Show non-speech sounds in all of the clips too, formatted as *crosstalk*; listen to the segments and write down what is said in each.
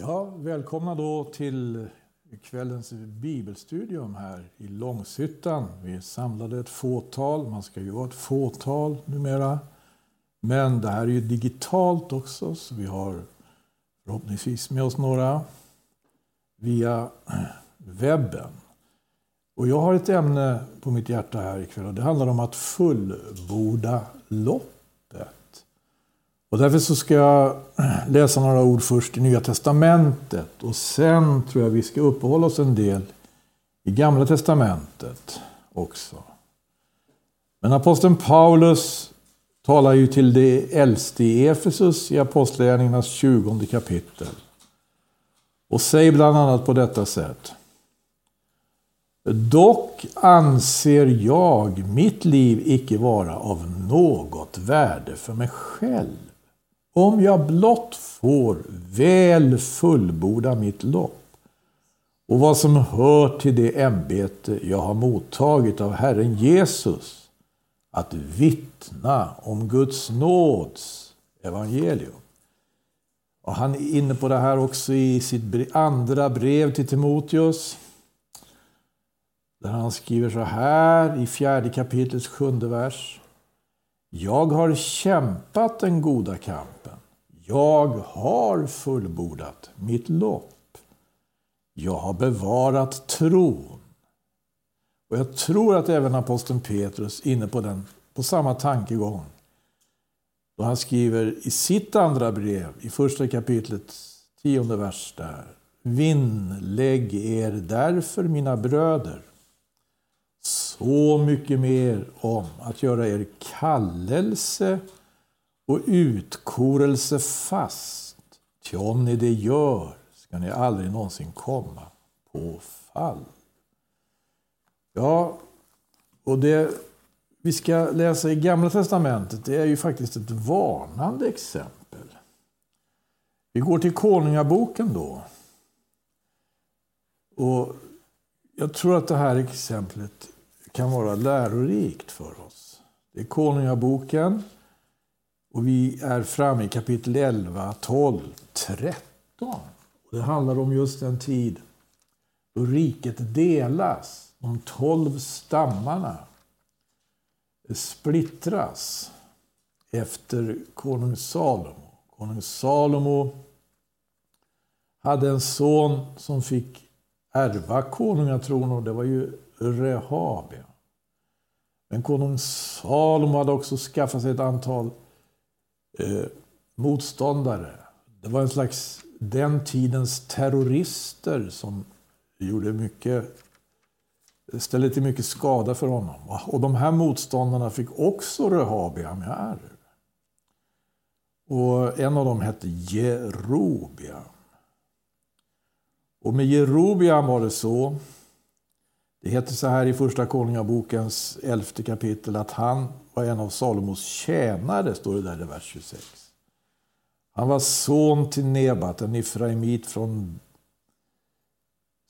Ja, välkomna då till kvällens bibelstudium här i Långshyttan. Vi är samlade ett fåtal, man ska ju vara ett fåtal numera. Men det här är ju digitalt också, så vi har förhoppningsvis med oss några via webben. Och jag har ett ämne på mitt hjärta här ikväll och det handlar om att fullborda loppet. Och därför så ska jag läsa några ord först i Nya Testamentet och sen tror jag vi ska uppehålla oss en del i Gamla Testamentet också. Men aposteln Paulus talar ju till de äldste i Efesus i Apostlagärningarnas 20 kapitel. Och säger bland annat på detta sätt. Dock anser jag mitt liv icke vara av något värde för mig själv. Om jag blott får väl fullborda mitt lopp och vad som hör till det ämbete jag har mottagit av Herren Jesus, att vittna om Guds nåds evangelium. Och han är inne på det här också i sitt andra brev till Timoteus. Där han skriver så här i fjärde kapitlets sjunde vers. Jag har kämpat den goda kampen. Jag har fullbordat mitt lopp. Jag har bevarat tron. Och jag tror att även aposteln Petrus är inne på, den, på samma tankegång. Då han skriver i sitt andra brev, i första kapitlet, tionde vers där. Vinnlägg er därför, mina bröder, så mycket mer om att göra er kallelse och utkorelse fast. Ty om ni det gör ska ni aldrig någonsin komma på fall. Ja, och det vi ska läsa i Gamla Testamentet det är ju faktiskt ett varnande exempel. Vi går till Konungaboken då. Och jag tror att det här exemplet kan vara lärorikt för oss. Det är Konungaboken och vi är framme i kapitel 11, 12, 13. Och det handlar om just den tid då riket delas. De tolv stammarna splittras efter konung Salomo. Konung Salomo hade en son som fick ärva konungatron och det var ju Rehabia. Men konung Salomo hade också skaffat sig ett antal eh, motståndare. Det var en slags den tidens terrorister som gjorde mycket, ställde till mycket skada för honom. Och de här motståndarna fick också rehabiam i arv. Och en av dem hette Jerobiam. Och med Jerobiam var det så, det heter så här i Första Konungabokens elfte kapitel, att han var en av Salomos tjänare, står det där i vers 26. Han var son till Nebat, en Ifraimit från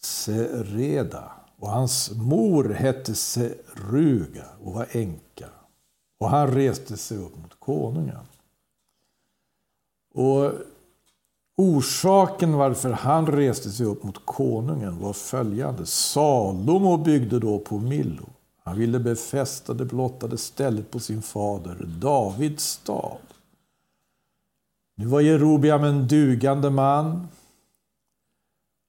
Sereda. Och hans mor hette Seruga och var änka. Och han reste sig upp mot konungen. Och Orsaken varför han reste sig upp mot konungen var följande. Salomo byggde då på Millo. Han ville befästa det blottade stället på sin fader Davids stad. Nu var Jerobiam en dugande man.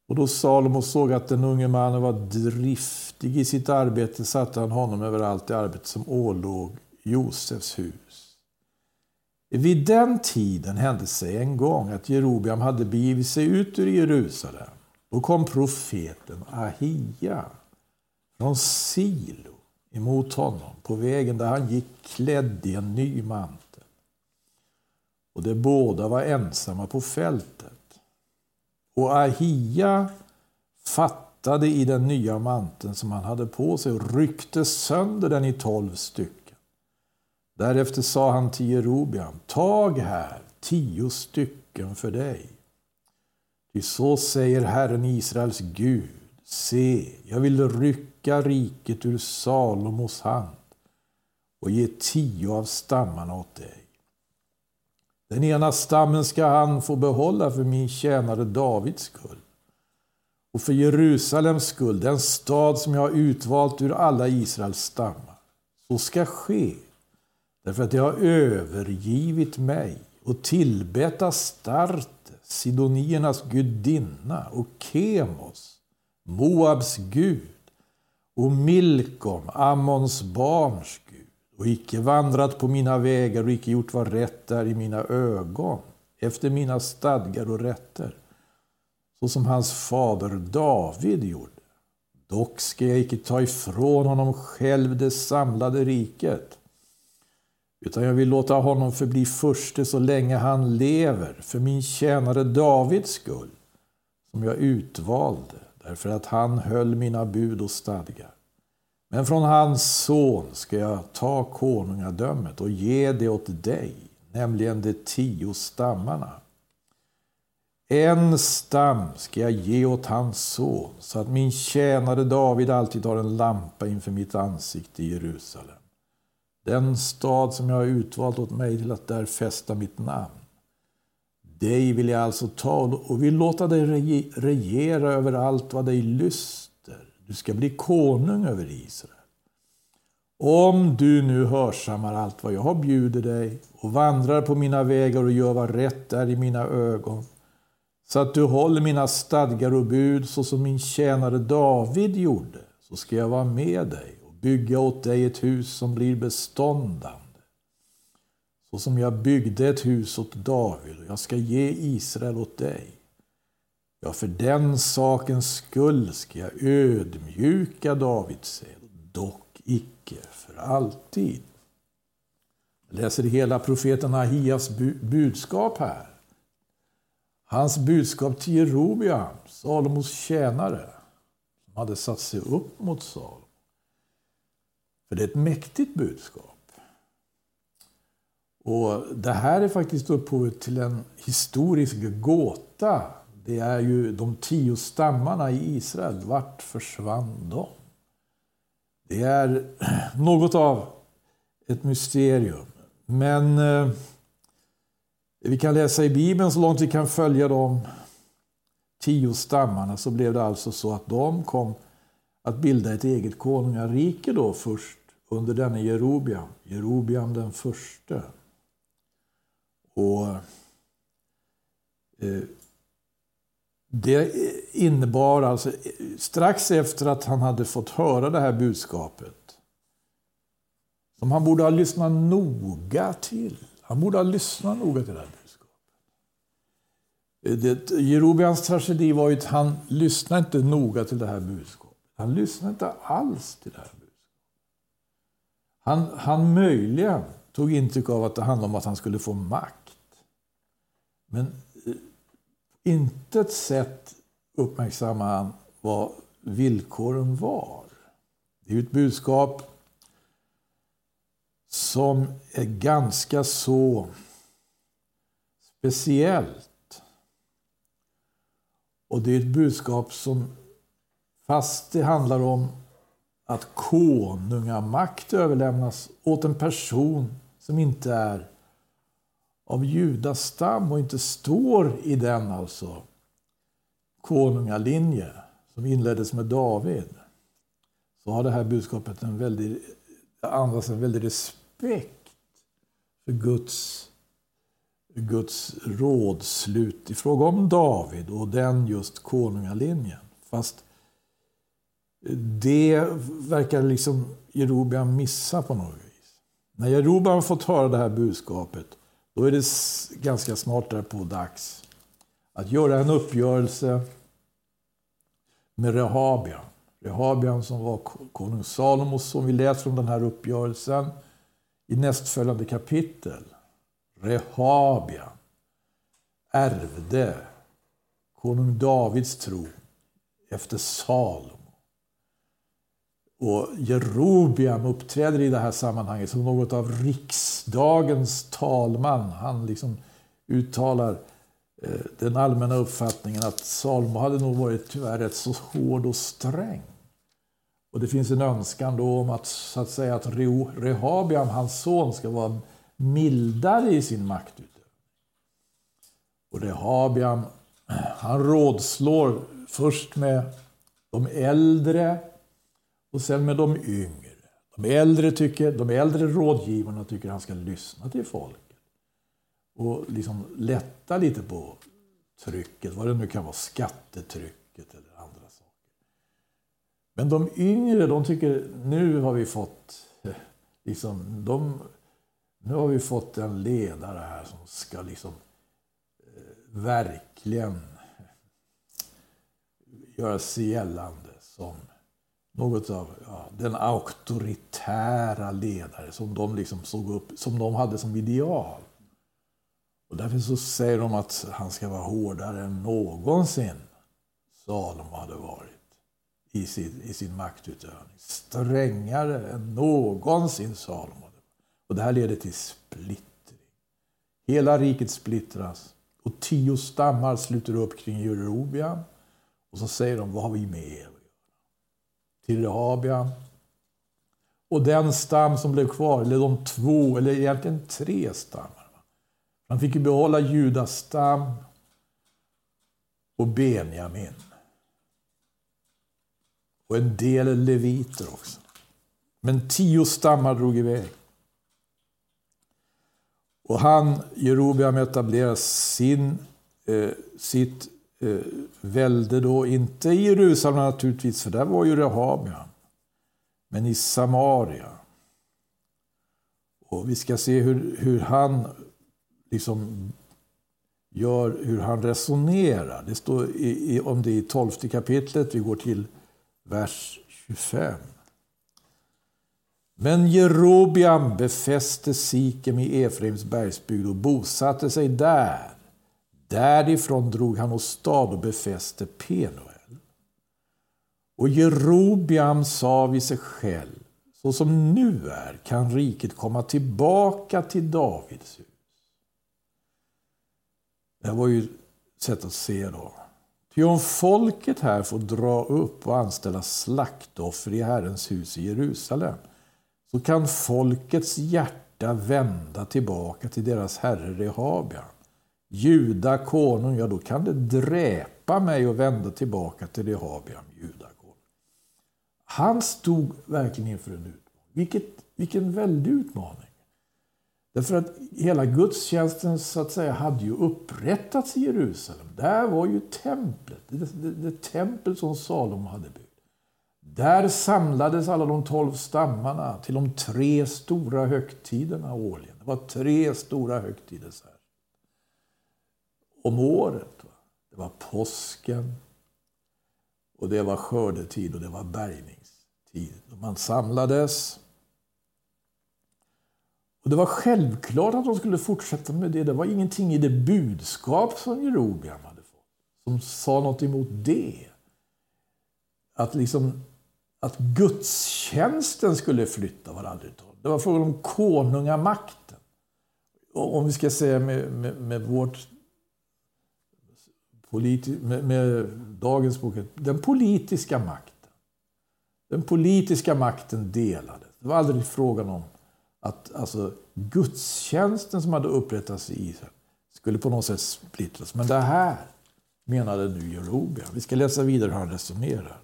Och då Salomo såg att den unge mannen var driftig i sitt arbete satte han honom över allt det arbete som ålåg Josefs hus. Vid den tiden hände sig en gång att Jerobiam hade begivit sig ut ur Jerusalem. Då kom profeten Ahia från Silo emot honom på vägen där han gick klädd i en ny mantel. Och de båda var ensamma på fältet. Och Ahia fattade i den nya manteln som han hade på sig och ryckte sönder den i tolv stycken. Därefter sa han till Jerobiam, tag här tio stycken för dig. Ty så säger Herren Israels Gud, se, jag vill rycka riket ur Salomos hand och ge tio av stammarna åt dig. Den ena stammen ska han få behålla för min tjänare Davids skull och för Jerusalems skull, den stad som jag har utvalt ur alla Israels stammar. Så ska ske, därför att det har övergivit mig och tillbett Astarte, Sidoniernas gudinna och Kemos, Moabs gud och Milkom, Ammons barns gud och icke vandrat på mina vägar och icke gjort vad rätt är i mina ögon efter mina stadgar och rätter så som hans fader David gjorde. Dock ska jag icke ta ifrån honom själv det samlade riket, utan jag vill låta honom förbli furste så länge han lever, för min tjänare Davids skull, som jag utvalde, därför att han höll mina bud och stadgar. Men från hans son ska jag ta konungadömet och ge det åt dig, nämligen de tio stammarna. En stam ska jag ge åt hans son, så att min tjänare David alltid har en lampa inför mitt ansikte i Jerusalem. Den stad som jag har utvalt åt mig till att där fästa mitt namn. Dig vill jag alltså ta och vill låta dig regera över allt vad dig lyster. Du ska bli konung över Israel. Om du nu hörsammar allt vad jag har bjuder dig och vandrar på mina vägar och gör vad rätt är i mina ögon så att du håller mina stadgar och bud så som min tjänare David gjorde, så ska jag vara med dig bygga åt dig ett hus som blir beståndande. Så som jag byggde ett hus åt David och jag ska ge Israel åt dig. Ja, för den sakens skull ska jag ödmjuka Davids säd, dock icke för alltid. Jag läser hela profeten Ahias budskap här. Hans budskap till Jerobeam, Salomos tjänare, som hade satt sig upp mot Salomo. För det är ett mäktigt budskap. Och Det här är faktiskt upphovet till en historisk gåta. Det är ju de tio stammarna i Israel. Vart försvann de? Det är *clears throat* något av ett mysterium. Men eh, vi kan läsa i Bibeln så långt vi kan följa de tio stammarna så blev det alltså så att de kom att bilda ett eget konungarike då först under denne Jerobiam, Jerobiam den förste. Och eh, det innebar alltså, strax efter att han hade fått höra det här budskapet, som han borde ha lyssnat noga till, han borde ha lyssnat noga till det här budskapet. Jerobeams tragedi var ju att han lyssnade inte noga till det här budskapet. Han lyssnade inte alls till det här. Han, han möjligen tog intryck av att det handlade om att han skulle få makt. Men eh, inte ett sätt uppmärksammade han vad villkoren var. Det är ju ett budskap som är ganska så speciellt. Och det är ett budskap som, fast det handlar om att konungamakt överlämnas åt en person som inte är av Judas stam och inte står i den alltså konungalinje som inleddes med David så har det här budskapet en väldig, andas en väldig respekt respekt för Guds, Guds rådslut i fråga om David och den just konungalinjen. Fast det verkar liksom Jerobeam missa på något vis. När Jerobeam fått höra det här budskapet då är det ganska snart därpå dags att göra en uppgörelse med Rehabian. Rehabian, som var konung Salomos som vi läser om den här uppgörelsen i nästföljande kapitel. Rehabian ärvde konung Davids tro efter Salomo. Och Jerobiam uppträder i det här sammanhanget som något av riksdagens talman. Han liksom uttalar eh, den allmänna uppfattningen att Salomo hade nog varit tyvärr rätt så hård och sträng. Och det finns en önskan då om att, så att säga, att Rehabiam, hans son, ska vara mildare i sin maktutövning. Och Rehabiam, han rådslår först med de äldre och sen med de yngre. De äldre, tycker, de äldre rådgivarna tycker han ska lyssna till folket. Och liksom lätta lite på trycket, vad det nu kan vara, skattetrycket eller andra saker. Men de yngre, de tycker nu har vi fått, *laughs* liksom, de, nu har vi fått en ledare här som ska liksom eh, verkligen *laughs* göra sig gällande som något av ja, den auktoritära ledare som de liksom såg upp, som de hade som ideal. Och därför så säger de att han ska vara hårdare än någonsin Salomo hade varit i sin, i sin maktutövning. Strängare än någonsin Salomo hade varit. Och det här leder till splittring. Hela riket splittras och tio stammar sluter upp kring Jerobiam. Och så säger de, vad har vi med er till Rehabia. Och den stam som blev kvar, eller de två, eller egentligen tre stammar. Han fick ju behålla Judas stam och Benjamin. Och en del leviter också. Men tio stammar drog iväg. Och han, Jerobeam, etablerade sin, eh, sitt eh, välde då, inte i Jerusalem naturligtvis, för där var ju Rehabia, men i Samaria. Och vi ska se hur, hur han liksom gör, hur han resonerar. Det står i, i, om det i tolfte kapitlet, vi går till vers 25. Men Jerobiam befäste Sikem i Efraims bergsbygd och bosatte sig där. Därifrån drog han åstad och befäste Penuel. Och Jerobiam sa vid sig själv, så som nu är kan riket komma tillbaka till Davids hus. Det var ju ett sätt att se då. Ty om folket här får dra upp och anställa slaktoffer i Herrens hus i Jerusalem så kan folkets hjärta vända tillbaka till deras herre Rehabian. Juda konung, ja då kan det dräpa mig och vända tillbaka till Rehabiam, Juda konung. Han stod verkligen inför en utmaning. Vilket, vilken väldig utmaning. Därför att hela gudstjänsten så att säga hade ju upprättats i Jerusalem. Där var ju templet, det, det, det tempel som Salomo hade byggt. Där samlades alla de tolv stammarna till de tre stora högtiderna årligen. Det var tre stora högtider. Så här om året. Det var påsken, och det var skördetid och det var bärgningstid. Man samlades. Och Det var självklart att de skulle fortsätta med det. Det var ingenting i det budskap som Jerobeam hade fått som sa något emot det. Att, liksom, att gudstjänsten skulle flytta var aldrig tal. Det var frågan om konungamakten. Och om vi ska säga med, med, med vårt politi med, med dagens bok, den politiska makten. Den politiska makten delades. Det var aldrig frågan om att alltså, gudstjänsten som hade upprättats i Israel skulle på något sätt splittras. Men det här menade nu Jerobia. Vi ska läsa vidare hur han resonerar.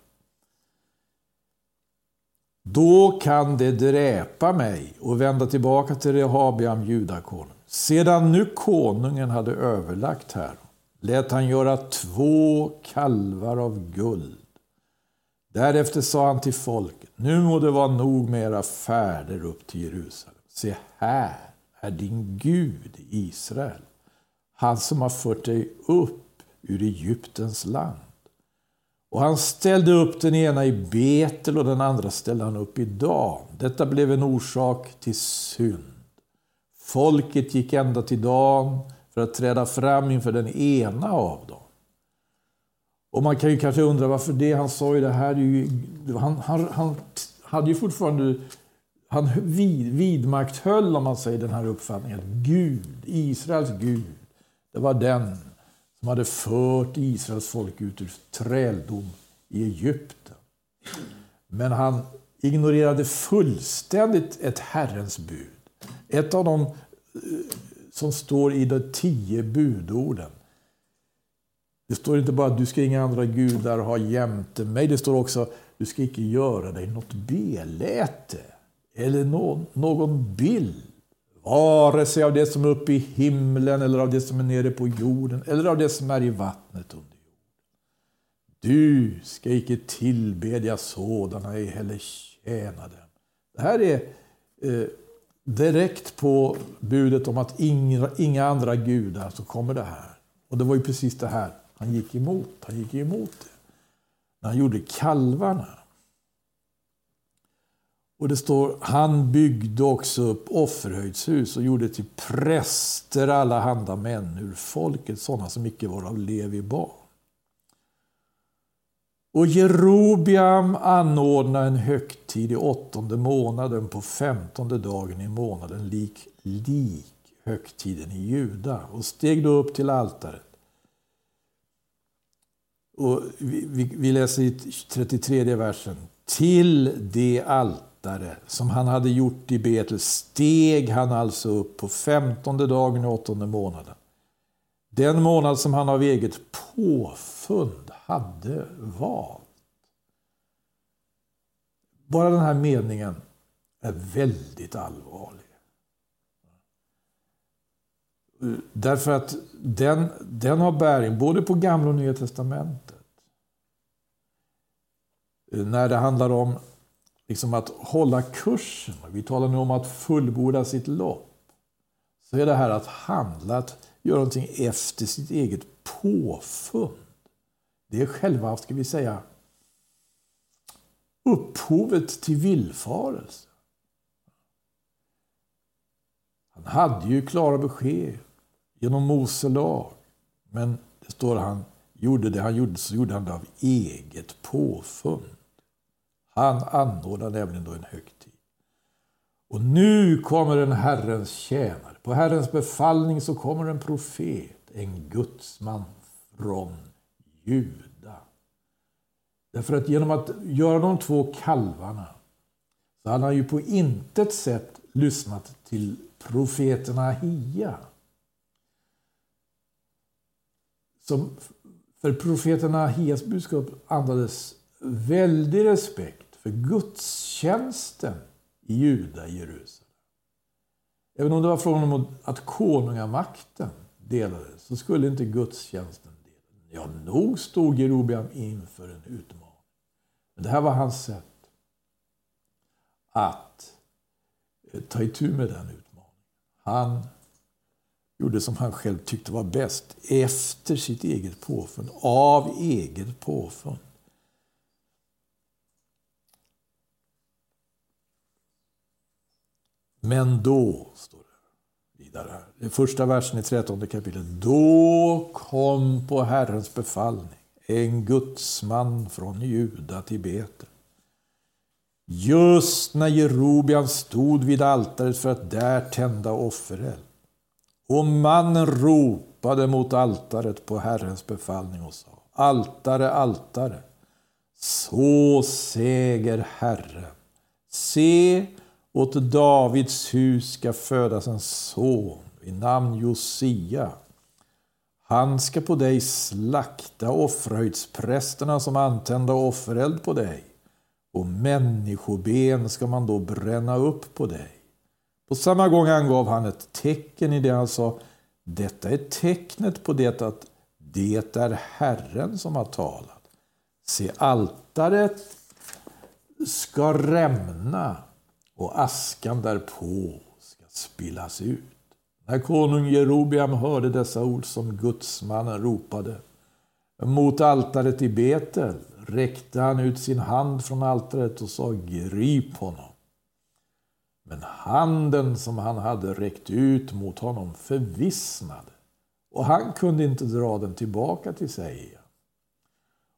Då kan det dräpa mig och vända tillbaka till Rehabiam, judakonung. Sedan nu konungen hade överlagt här lät han göra två kalvar av guld. Därefter sa han till folket, nu må det vara nog med era färder upp till Jerusalem. Se, här är din Gud, Israel, han som har fört dig upp ur Egyptens land. Och han ställde upp den ena i Betel och den andra ställde han upp i Dan. Detta blev en orsak till synd. Folket gick ända till Dan för att träda fram inför den ena av dem. Och man kan ju kanske undra varför det. Han sa ju det här. Ju, han, han, han hade ju fortfarande... Han vid, vidmakthöll, om man säger, den här uppfattningen att Gud, Israels Gud, det var den som hade fört Israels folk ut ur träldom i Egypten. Men han ignorerade fullständigt ett Herrens bud. Ett av de eh, som står i de tio budorden. Det står inte bara att du ska inga andra gudar ha jämte mig. Det står också att du ska icke göra dig något beläte eller någon, någon bild. Vare sig av det som är uppe i himlen eller av det som är nere på jorden eller av det som är i vattnet under jorden. Du ska icke tillbedja sådana, ej heller tjäna dem. Det här är eh, direkt på budet om att inga, inga andra gudar, så kommer det här. Och det var ju precis det här han gick emot. Han gick emot det. När han gjorde kalvarna. Och det står, han byggde också upp offerhöjdshus och gjorde till präster alla handa män ur folket, sådana som icke var av Levi barn. Och Jerobiam anordnade en högtid i åttonde månaden på femtonde dagen i månaden lik, lik högtiden i Juda och steg då upp till altaret. Och vi, vi, vi läser i 33 versen. Till det altare som han hade gjort i Betel steg han alltså upp på femtonde dagen i åttonde månaden. Den månad som han av eget påfund hade valt. Bara den här meningen är väldigt allvarlig. Därför att den, den har bäring både på Gamla och Nya Testamentet. När det handlar om liksom att hålla kursen, vi talar nu om att fullborda sitt lopp, så är det här att handla, att göra någonting efter sitt eget påfund. Det är själva, ska vi säga, upphovet till villfarelse. Han hade ju klara besked genom Mose lag. Men det står han gjorde det han gjorde, så gjorde han det av eget påfund. Han anordnade nämligen då en högtid. Och nu kommer en Herrens tjänare. På Herrens befallning så kommer en profet, en gudsman från Juda. Därför att genom att göra de två kalvarna så hade han ju på intet sätt lyssnat till profeten Ahia. Som för profeten Ahias budskap andades väldig respekt för gudstjänsten i Juda, i Jerusalem. Även om det var frågan om att konungamakten delades så skulle inte gudstjänsten delas. Ja, nog stod Jerobeam inför en utmaning. Men det här var hans sätt att eh, ta itu med den utmaningen. Han gjorde som han själv tyckte var bäst, efter sitt eget påfund, av eget påfund. Men då, står det vidare här, det första versen i trettonde kapitlet. Då kom på Herrens befallning en gudsman från Juda till Betel. Just när Jerobian stod vid altaret för att där tända offereld. Och mannen ropade mot altaret på Herrens befallning och sa Altare, altare, så säger Herren. Se, åt Davids hus ska födas en son vid namn Josia. Han ska på dig slakta offerhöjdsprästerna som antända offereld på dig och människoben ska man då bränna upp på dig. På samma gång angav han ett tecken i det han sa. Detta är tecknet på det att det är Herren som har talat. Se, altaret ska rämna och askan därpå ska spillas ut. När konung Jerobiam hörde dessa ord som gudsmannen ropade mot altaret i Betel räckte han ut sin hand från altaret och sa grip honom. Men handen som han hade räckt ut mot honom förvissnade och han kunde inte dra den tillbaka till sig igen.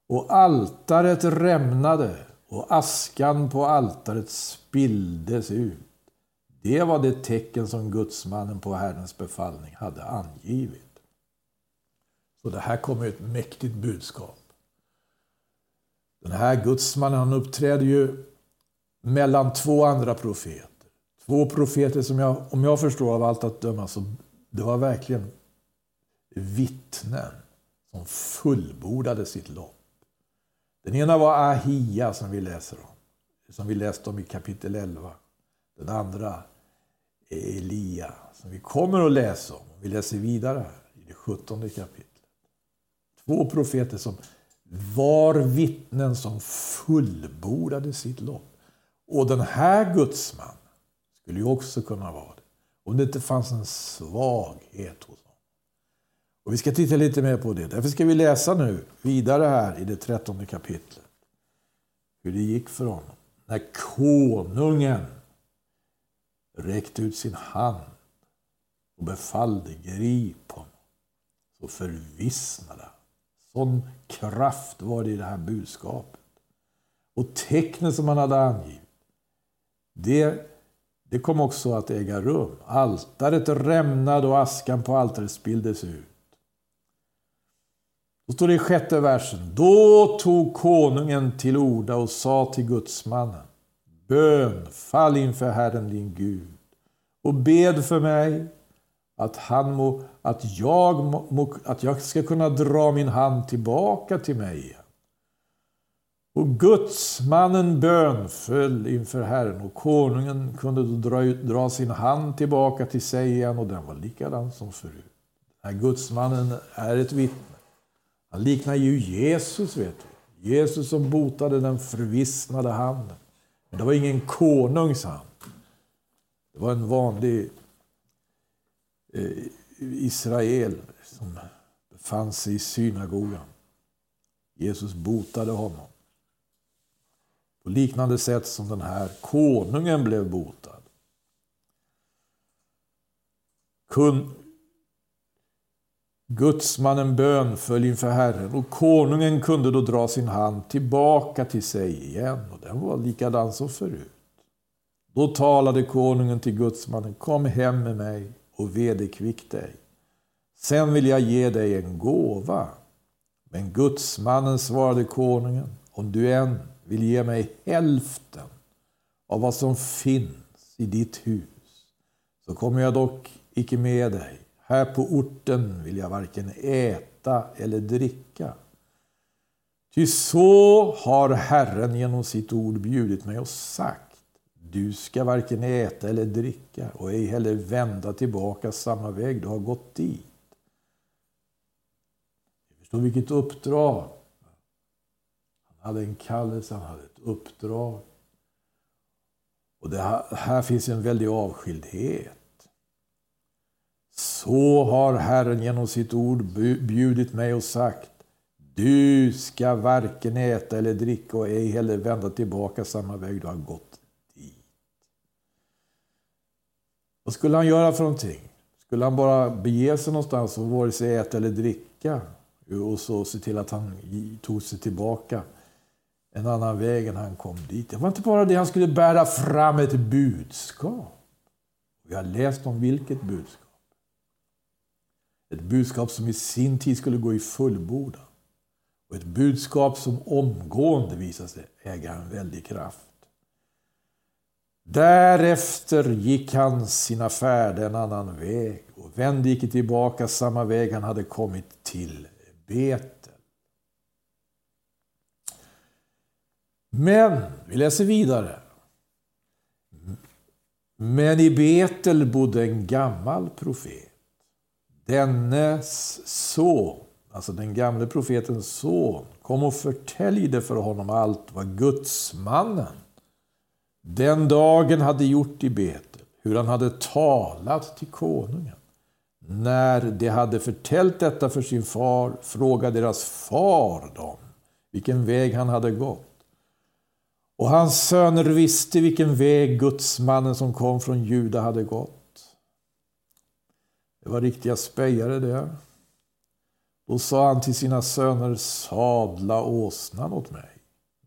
Och altaret rämnade och askan på altaret spilldes ut. Det var det tecken som gudsmannen på Herrens befallning hade angivit. Så det här kommer ett mäktigt budskap. Den här gudsmannen han uppträder ju mellan två andra profeter. Två profeter som jag, om jag förstår av allt att döma, så det var verkligen vittnen som fullbordade sitt lopp. Den ena var Ahia som vi läser om, som vi läste om i kapitel 11. Den andra Elia som vi kommer att läsa om. Vi läser vidare här i det 17 kapitlet. Två profeter som var vittnen som fullbordade sitt lopp. Och den här gudsman skulle ju också kunna vara det. Om det inte fanns en svaghet hos honom. Och Vi ska titta lite mer på det. Därför ska vi läsa nu vidare här i det trettonde kapitlet. Hur det gick för honom. När konungen räckte ut sin hand och befallde grip honom. Så förvissnade han. Sån kraft var det i det här budskapet. Och tecknet som han hade angivit. Det, det kom också att äga rum. Altaret rämnade och askan på altaret spilldes ut. Då står det i sjätte versen. Då tog konungen till orda och sa till gudsmannen. Bön, fall inför Herren din Gud och bed för mig att, han må, att, jag må, att jag ska kunna dra min hand tillbaka till mig igen. Och gudsmannen bönföll inför Herren och konungen kunde då dra, dra sin hand tillbaka till sig igen och den var likadan som förut. Den här gudsmannen är ett vittne. Han liknar ju Jesus, vet du. Jesus som botade den förvissnade handen. Men det var ingen konungs hand. Det var en vanlig eh, Israel som befann sig i synagogan. Jesus botade honom. På liknande sätt som den här konungen blev botad. Kun, Gudsmannen bönföll inför Herren och konungen kunde då dra sin hand tillbaka till sig igen och den var likadan som förut. Då talade konungen till gudsmannen, kom hem med mig och vederkvick dig. Sen vill jag ge dig en gåva. Men gudsmannen svarade konungen, om du än vill ge mig hälften av vad som finns i ditt hus, så kommer jag dock icke med dig. Här på orten vill jag varken äta eller dricka. Ty så har Herren genom sitt ord bjudit mig och sagt. Du ska varken äta eller dricka och ej heller vända tillbaka samma väg du har gått dit. Du förstår vilket uppdrag. Han hade en kallelse, han hade ett uppdrag. Och det här, här finns en väldig avskildhet. Så har Herren genom sitt ord bjudit mig och sagt du ska varken äta eller dricka och ej heller vända tillbaka samma väg du har gått dit. Vad skulle han göra för någonting? Skulle han bara bege sig någonstans och vare sig äta eller dricka och så se till att han tog sig tillbaka en annan väg än han kom dit? Det var inte bara det, han skulle bära fram ett budskap. Vi har läst om vilket budskap. Ett budskap som i sin tid skulle gå i fullbordan. Och ett budskap som omgående visade sig äga en väldig kraft. Därefter gick han sina färder en annan väg och vände icke tillbaka samma väg han hade kommit till Betel. Men, vi läser vidare. Men i Betel bodde en gammal profet dennes son, alltså den gamle profetens son, kom och förtäljde för honom allt vad gudsmannen den dagen hade gjort i Betel, hur han hade talat till konungen. När de hade förtällt detta för sin far frågade deras far dem vilken väg han hade gått. Och hans söner visste vilken väg gudsmannen som kom från Juda hade gått. Det var riktiga spejare det. Då sa han till sina söner, sadla åsnan åt mig.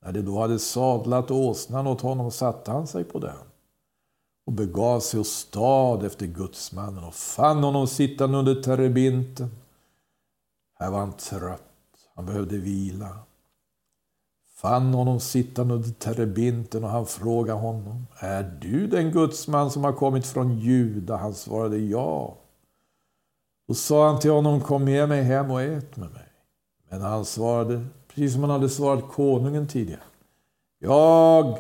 När de då hade sadlat åsnan åt honom satte han sig på den och begav sig och stad efter gudsmannen och fann honom sittande under terebinten. Här var han trött, han behövde vila. Fann honom sittande under terebinten och han frågade honom, är du den gudsman som har kommit från Juda? Han svarade ja. Då sa han till honom, kom med mig hem och ät med mig. Men han svarade, precis som han hade svarat konungen tidigare. Jag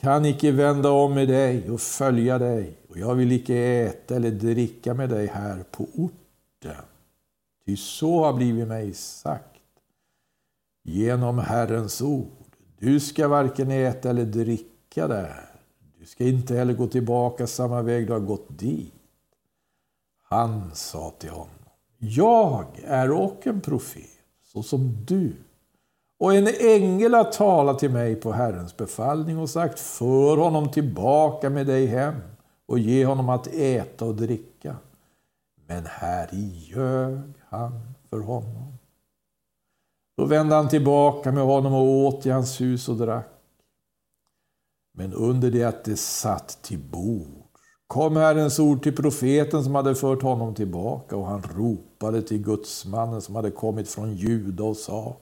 kan icke vända om med dig och följa dig och jag vill icke äta eller dricka med dig här på orten. Ty så har blivit mig sagt genom Herrens ord. Du ska varken äta eller dricka där. Du ska inte heller gå tillbaka samma väg du har gått dit. Han sa till honom, jag är och en profet, så som du. Och en ängel har talat till mig på Herrens befallning och sagt, för honom tillbaka med dig hem och ge honom att äta och dricka. Men här ljög han för honom. Då vände han tillbaka med honom och åt i hans hus och drack. Men under det att det satt till bord kom Herrens ord till profeten som hade fört honom tillbaka och han ropade till gudsmannen som hade kommit från Juda och sa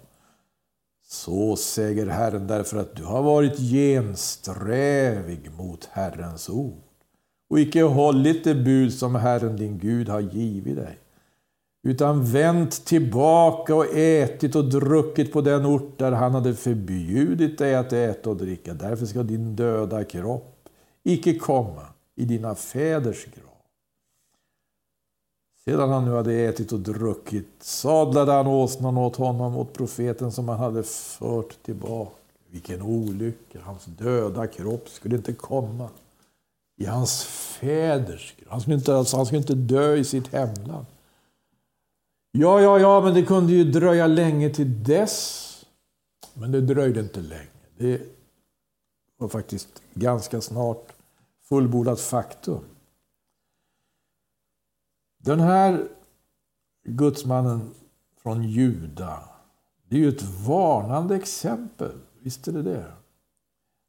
Så säger Herren därför att du har varit gensträvig mot Herrens ord och icke hållit det bud som Herren din Gud har givit dig utan vänt tillbaka och ätit och druckit på den ort där han hade förbjudit dig att äta och dricka. Därför ska din döda kropp icke komma i dina fäders grav. Sedan han nu hade ätit och druckit sadlade han åsnan åt honom, åt profeten som han hade fört tillbaka. Vilken olycka! Hans döda kropp skulle inte komma i hans fäders grav. Han skulle inte, alltså, han skulle inte dö i sitt hemland. Ja, ja, ja, men det kunde ju dröja länge till dess. Men det dröjde inte länge. Det var faktiskt ganska snart fullbordat faktum. Den här gudsmannen från Juda, det är ju ett varnande exempel. Visst är det det?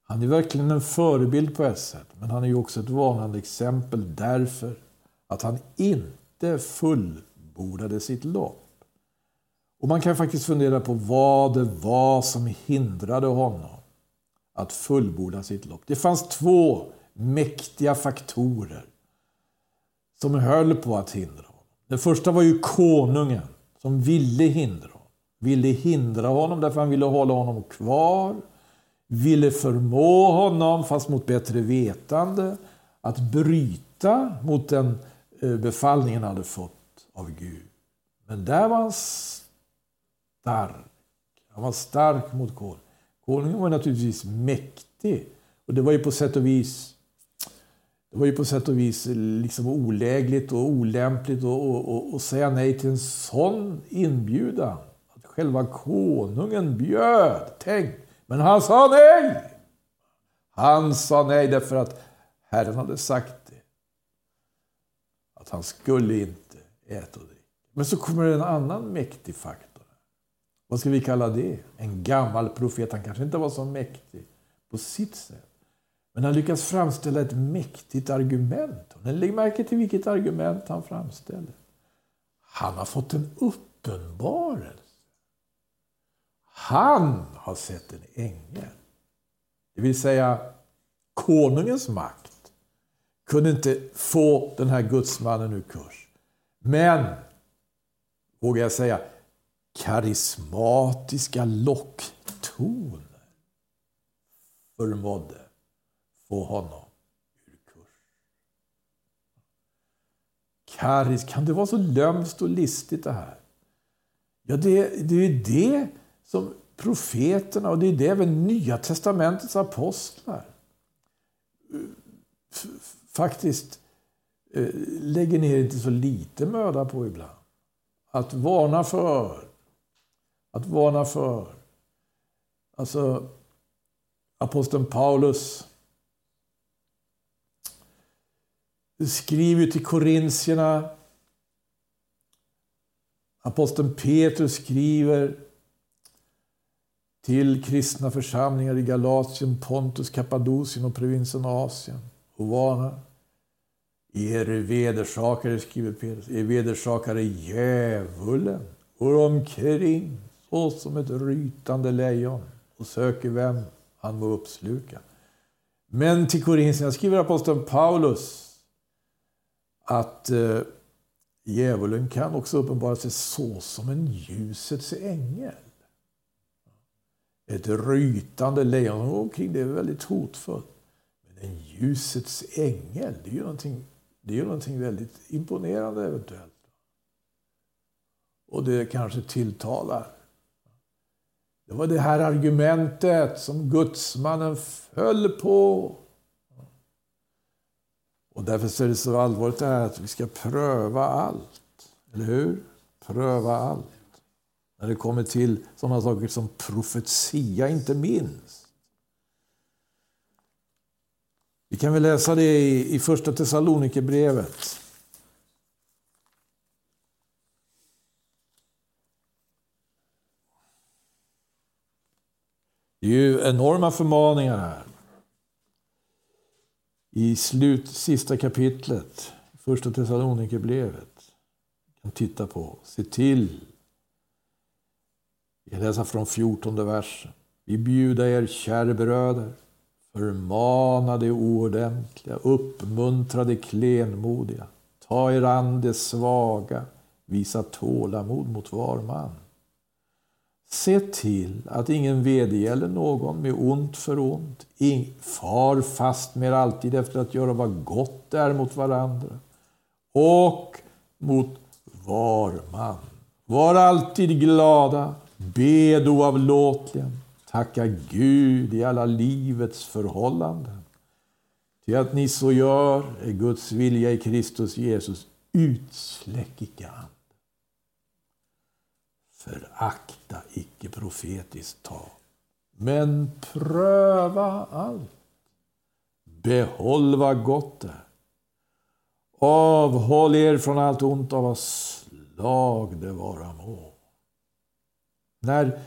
Han är verkligen en förebild på ett sätt, men han är ju också ett varnande exempel därför att han inte fullbordade sitt lopp. Och Man kan faktiskt fundera på vad det var som hindrade honom att fullborda sitt lopp. Det fanns två mäktiga faktorer som höll på att hindra honom. Den första var ju konungen som ville hindra honom. Ville hindra honom därför han ville hålla honom kvar. Ville förmå honom, fast mot bättre vetande, att bryta mot den eh, befallningen han hade fått av Gud. Men där var han stark. Han var stark mot konungen. Konungen var naturligtvis mäktig. Och det var ju på sätt och vis det var ju på sätt och vis eh, liksom olägligt och olämpligt att säga nej till en sån inbjudan. Att själva konungen bjöd. Tänk! Men han sa nej! Han sa nej därför att Herren hade sagt det. Att han skulle inte äta och dricka. Men så kommer det en annan mäktig faktor. Vad ska vi kalla det? En gammal profet. Han kanske inte var så mäktig på sitt sätt. Men han lyckas framställa ett mäktigt argument. lägg märke till vilket argument han framställer. Han har fått en uppenbarelse. Han har sett en ängel. Det vill säga, konungens makt kunde inte få den här gudsmannen ur kurs. Men, vågar jag säga, karismatiska locktoner förmådde få honom ur kurs. Karis, kan det vara så lömskt och listigt det här? Ja, det, det är ju det som profeterna och det är det även Nya Testamentets apostlar eh, faktiskt eh, lägger ner inte så lite möda på ibland. Att varna för. Att varna för. Alltså, aposteln Paulus skriver till korintierna. Aposteln Petrus skriver till kristna församlingar i Galatien, Pontus, Kappadokien och provinsen Asien och varnar. Er vedersakare, skriver Petrus, er vedersakare djävulen går omkring så som ett rytande lejon och söker vem han må uppsluka. Men till korintierna skriver aposteln Paulus att eh, djävulen kan också uppenbara sig så som en ljusets ängel. Ett rytande lejon oh, som går omkring, det är väldigt hotfullt. Men en ljusets ängel, det är ju någonting, det är ju någonting väldigt imponerande eventuellt. Och det kanske tilltalar. Det var det här argumentet som gudsmannen föll på. Och därför är det så allvarligt det här att vi ska pröva allt. Eller hur? Pröva allt. När det kommer till sådana saker som profetia, inte minst. Vi kan väl läsa det i, i första Thessalonikerbrevet. Det är ju enorma förmaningar här. I slut, sista kapitlet, första Thessalonikerbrevet. kan titta på. Se till. Jag läser från 14 versen. Vi bjuder er, kära bröder, förmana de oordentliga, uppmuntra de klenmodiga, ta er an de svaga, visa tålamod mot var man. Se till att ingen vedergäller någon med ont för ont. Far fast med alltid efter att göra vad gott är mot varandra och mot var man. Var alltid glada, bed oavlåtligen, tacka Gud i alla livets förhållanden. Till att ni så gör är Guds vilja i Kristus Jesus. Utsläck icke. Förakta icke profetiskt tal, men pröva allt. Behåll vad gott är. Avhåll er från allt ont av vad slag det vara må. När,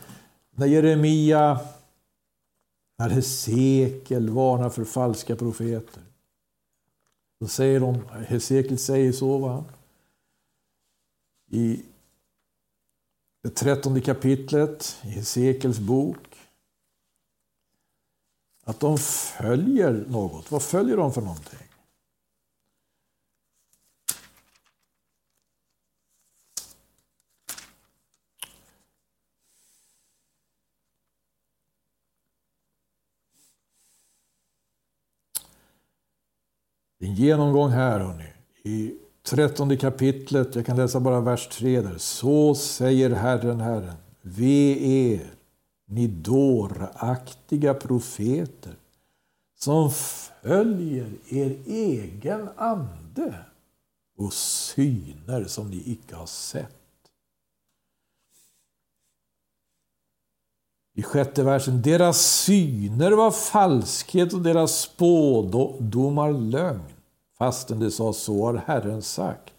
när Jeremia, när Hesekiel varnar för falska profeter, då säger de, Hesekiel säger så, va? I det trettonde kapitlet i Hesekels bok. Att de följer något. Vad följer de för någonting? En genomgång här hörni, i trettonde kapitlet, jag kan läsa bara vers 3 där. Så säger Herren, Herren, ve er, ni dåraktiga profeter, som följer er egen ande och syner som ni icke har sett. I sjätte versen, deras syner var falskhet och deras spådomar lögn fastän det sa så har Herren sagt.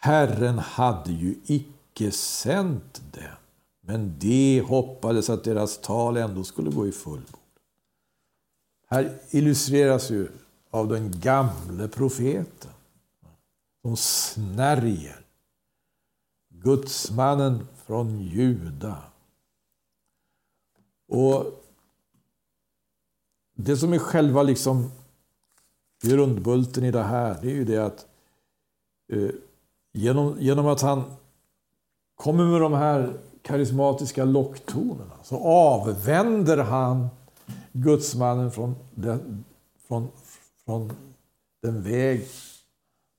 Herren hade ju icke sänt dem, men de hoppades att deras tal ändå skulle gå i fullbord. Här illustreras ju av den gamle profeten som snärjer. Gudsmannen från Juda. Och det som är själva liksom grundbulten i det här det är ju det att eh, genom, genom att han kommer med de här karismatiska locktonerna så avvänder han gudsmannen från den, från, från den väg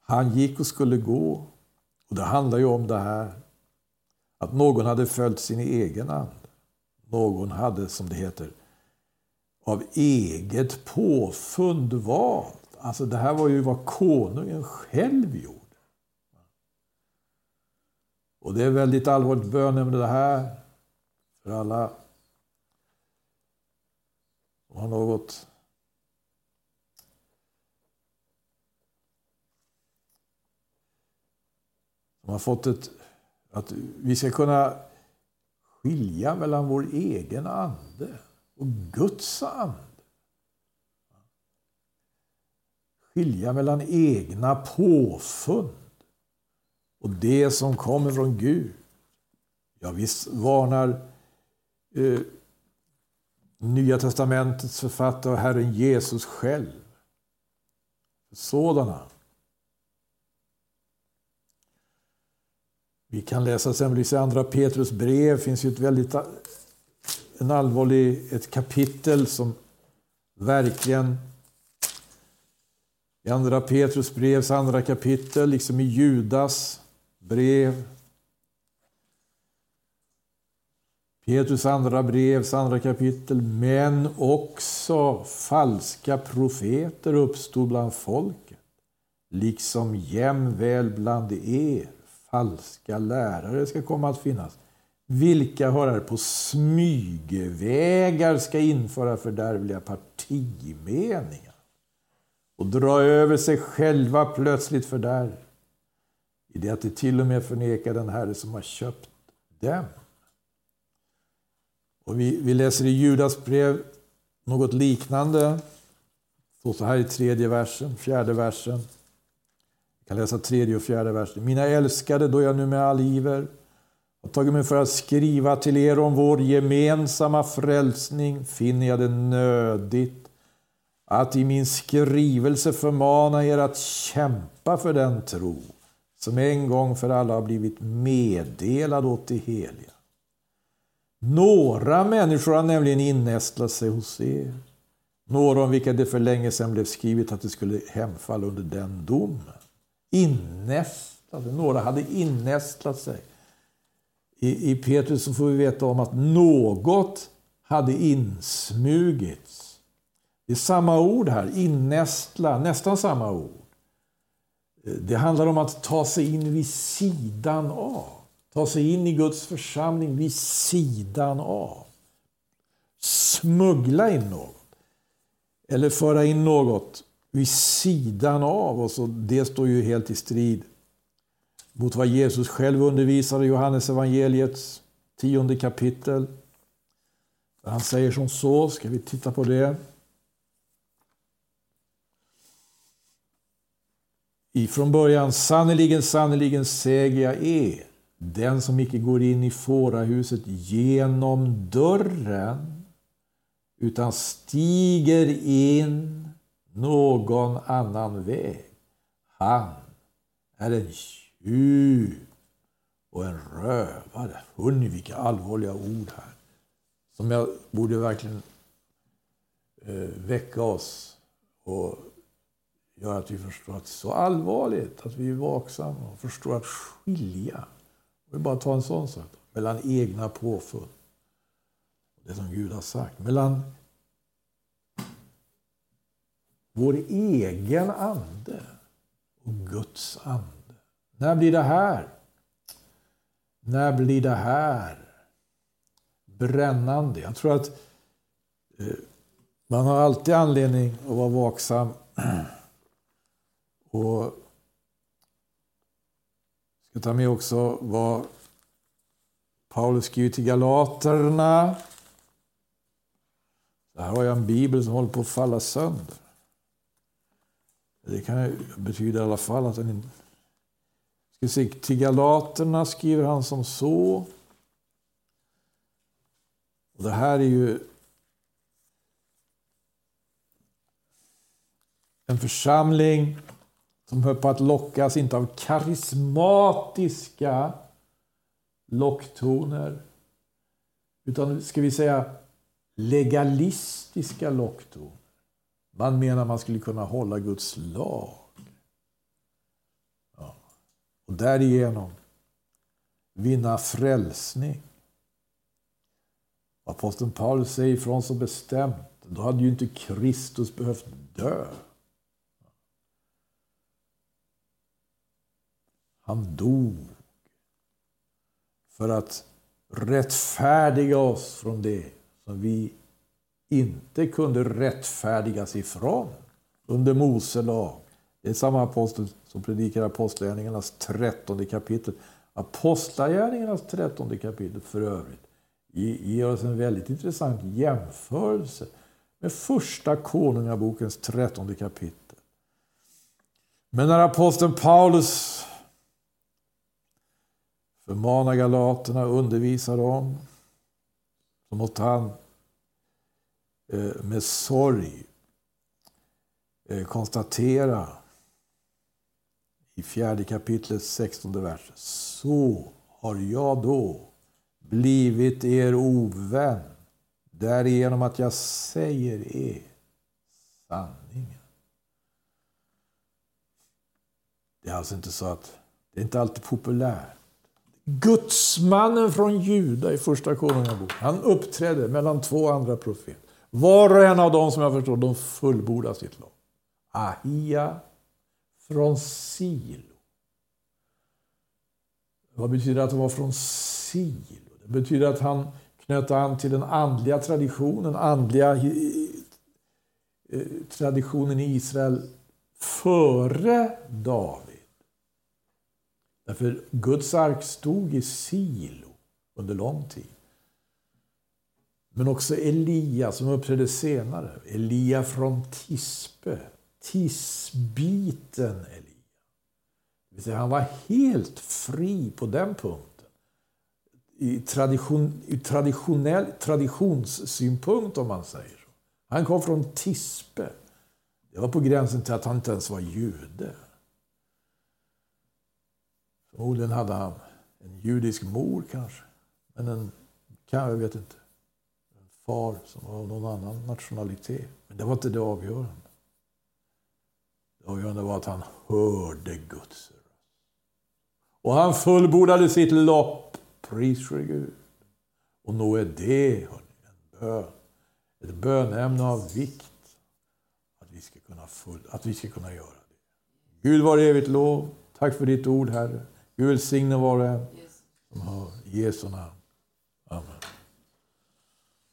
han gick och skulle gå. Och Det handlar ju om det här att någon hade följt sin egen ande. Någon hade, som det heter, av eget påfund valt Alltså det här var ju vad konungen själv gjorde. Och det är väldigt allvarligt bönämne det här. För alla som har något som har fått ett... Att vi ska kunna skilja mellan vår egen ande och Guds ande. Skilja mellan egna påfund och det som kommer från Gud. Ja, visst varnar eh, Nya testamentets författare och Herren Jesus själv för sådana Vi kan läsa exempelvis i Andra Petrus brev, finns ju ett väldigt en allvarlig, ett kapitel som verkligen i Andra Petrus brevs andra kapitel, liksom i Judas brev. Petrus andra brevs andra kapitel. Men också falska profeter uppstod bland folket, liksom jämväl bland er falska lärare ska komma att finnas vilka hörare på smygvägar ska införa fördärvliga partimeningar och dra över sig själva plötsligt fördärv i det att de till och med förnekar den Herre som har köpt dem. Och vi, vi läser i Judas brev något liknande. Så, så här i tredje versen, fjärde versen. Vi kan läsa tredje och fjärde versen. Mina älskade, då jag nu med all iver har tagit mig för att skriva till er om vår gemensamma frälsning finner jag det nödigt att i min skrivelse förmana er att kämpa för den tro som en gång för alla har blivit meddelad åt de heliga. Några människor har nämligen innästlat sig hos er. Några om vilka det för länge sedan blev skrivet att de skulle hemfalla under den domen. Innästlade, några hade innästlat sig. I, I Petrus så får vi veta om att något hade insmugit. Det är samma ord här, innästla, nästan samma ord. Det handlar om att ta sig in vid sidan av. Ta sig in i Guds församling vid sidan av. Smuggla in något. Eller föra in något vid sidan av. Och så, det står ju helt i strid mot vad Jesus själv undervisar i Johannes evangeliets tionde kapitel. Han säger som så, ska vi titta på det. Ifrån början, sannerligen, sannerligen säger jag er, den som icke går in i fårahuset genom dörren, utan stiger in någon annan väg, han är en tjuv och en rövare. Hör ni, vilka allvarliga ord här. Som jag borde verkligen eh, väcka oss och gör att vi förstår att det är så allvarligt att vi är vaksamma och förstår att skilja. Jag bara ta en sån sak. Mellan egna påfund det som Gud har sagt. Mellan vår egen ande och Guds ande. När blir det här? När blir det här brännande? Jag tror att eh, man har alltid anledning att vara vaksam. *clears throat* Och ska ta med också vad Paulus skriver till Galaterna. Så här har jag en bibel som håller på att falla sönder. Det kan betyda i alla fall att den Ska se, till Galaterna skriver han som så. Och det här är ju en församling som höll på att lockas, inte av karismatiska locktoner, utan ska vi säga legalistiska locktoner. Man menar man skulle kunna hålla Guds lag och därigenom vinna frälsning. Aposteln Paulus säger ifrån så bestämt, då hade ju inte Kristus behövt dö. Han dog för att rättfärdiga oss från det som vi inte kunde rättfärdigas ifrån under Mose lag. Det är samma apostel som predikar Apostlagärningarnas trettonde kapitel. Apostlagärningarnas trettonde kapitel för övrigt ger oss en väldigt intressant jämförelse med första Konungabokens trettonde kapitel. Men när aposteln Paulus förmanar galaterna undervisar dem så måste han eh, med sorg eh, konstatera i fjärde kapitlet, 16 vers. Så har jag då blivit er ovän därigenom att jag säger er sanningen. Det är alltså inte så att det är inte alltid populärt. Gudsmannen från Juda i Första Konungaboken. han uppträdde mellan två andra profeter. Var och en av dem, som jag förstår, de fullbordar sitt lag. Ahia från Silo. Vad betyder det att han var från Silo? Det betyder att han knöt an till den andliga traditionen, andliga eh, traditionen i Israel före David. Därför Guds ark stod i Silo under lång tid. Men också Elia som uppträdde senare. Elia från Tispe. Tisbiten Elia. Det vill säga, han var helt fri på den punkten. I, tradition, i traditionell traditionssynpunkt om man säger så. Han kom från Tispe. Det var på gränsen till att han inte ens var jude. Förmodligen hade han en judisk mor kanske. Men en, jag vet inte. En far som var av någon annan nationalitet. Men det var inte det avgörande. Det avgörande var att han hörde Guds röst. Och han fullbordade sitt lopp. Pris för Gud. Och nog är det hörni, en bön. Ett bönämne av vikt. Att vi ska kunna, full, att vi ska kunna göra det. Gud var evigt lov. Tack för ditt ord, Herre. Gud välsigne var och en som hör. I Jesu namn. Amen.